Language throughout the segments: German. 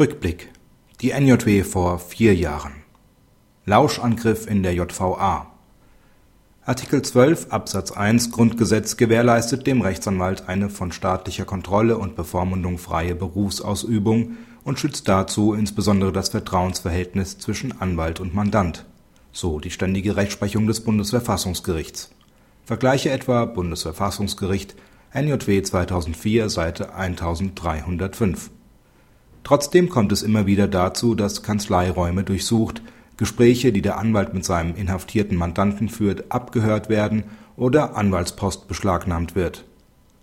Rückblick. Die NJW vor vier Jahren. Lauschangriff in der JVA. Artikel 12 Absatz 1 Grundgesetz gewährleistet dem Rechtsanwalt eine von staatlicher Kontrolle und Bevormundung freie Berufsausübung und schützt dazu insbesondere das Vertrauensverhältnis zwischen Anwalt und Mandant, so die ständige Rechtsprechung des Bundesverfassungsgerichts. Vergleiche etwa Bundesverfassungsgericht NJW 2004 Seite 1305. Trotzdem kommt es immer wieder dazu, dass Kanzleiräume durchsucht, Gespräche, die der Anwalt mit seinem inhaftierten Mandanten führt, abgehört werden oder Anwaltspost beschlagnahmt wird.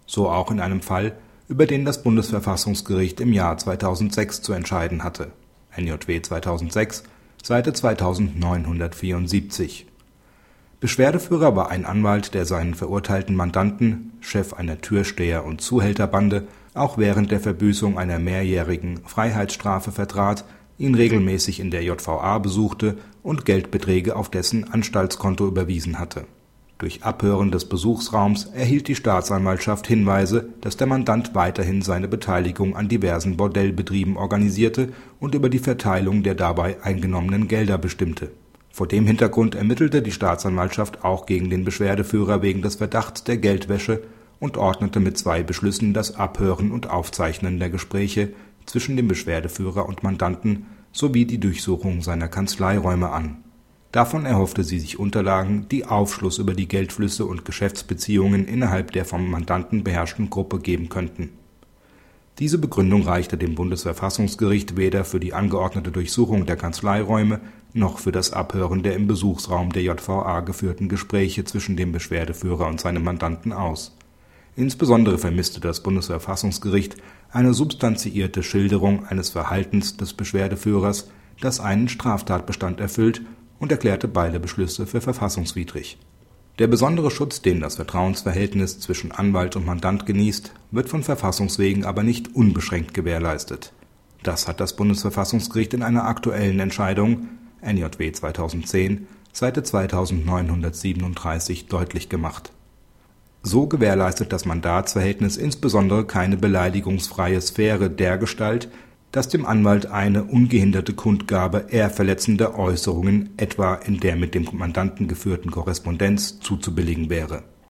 So auch in einem Fall, über den das Bundesverfassungsgericht im Jahr 2006 zu entscheiden hatte (NJW 2006, Seite 2974). Beschwerdeführer war ein Anwalt, der seinen verurteilten Mandanten, Chef einer Türsteher und Zuhälterbande, auch während der Verbüßung einer mehrjährigen Freiheitsstrafe vertrat, ihn regelmäßig in der JVA besuchte und Geldbeträge auf dessen Anstaltskonto überwiesen hatte. Durch Abhören des Besuchsraums erhielt die Staatsanwaltschaft Hinweise, dass der Mandant weiterhin seine Beteiligung an diversen Bordellbetrieben organisierte und über die Verteilung der dabei eingenommenen Gelder bestimmte. Vor dem Hintergrund ermittelte die Staatsanwaltschaft auch gegen den Beschwerdeführer wegen des Verdachts der Geldwäsche und ordnete mit zwei Beschlüssen das Abhören und Aufzeichnen der Gespräche zwischen dem Beschwerdeführer und Mandanten sowie die Durchsuchung seiner Kanzleiräume an. Davon erhoffte sie sich Unterlagen, die Aufschluss über die Geldflüsse und Geschäftsbeziehungen innerhalb der vom Mandanten beherrschten Gruppe geben könnten. Diese Begründung reichte dem Bundesverfassungsgericht weder für die angeordnete Durchsuchung der Kanzleiräume noch für das Abhören der im Besuchsraum der JVA geführten Gespräche zwischen dem Beschwerdeführer und seinem Mandanten aus Insbesondere vermisste das Bundesverfassungsgericht eine substanziierte Schilderung eines Verhaltens des Beschwerdeführers, das einen Straftatbestand erfüllt, und erklärte beide Beschlüsse für verfassungswidrig. Der besondere Schutz, den das Vertrauensverhältnis zwischen Anwalt und Mandant genießt, wird von Verfassungswegen aber nicht unbeschränkt gewährleistet. Das hat das Bundesverfassungsgericht in einer aktuellen Entscheidung NJW 2010 Seite 2937 deutlich gemacht so gewährleistet das Mandatsverhältnis insbesondere keine beleidigungsfreie Sphäre dergestalt, dass dem Anwalt eine ungehinderte Kundgabe ehrverletzender Äußerungen etwa in der mit dem Mandanten geführten Korrespondenz zuzubilligen wäre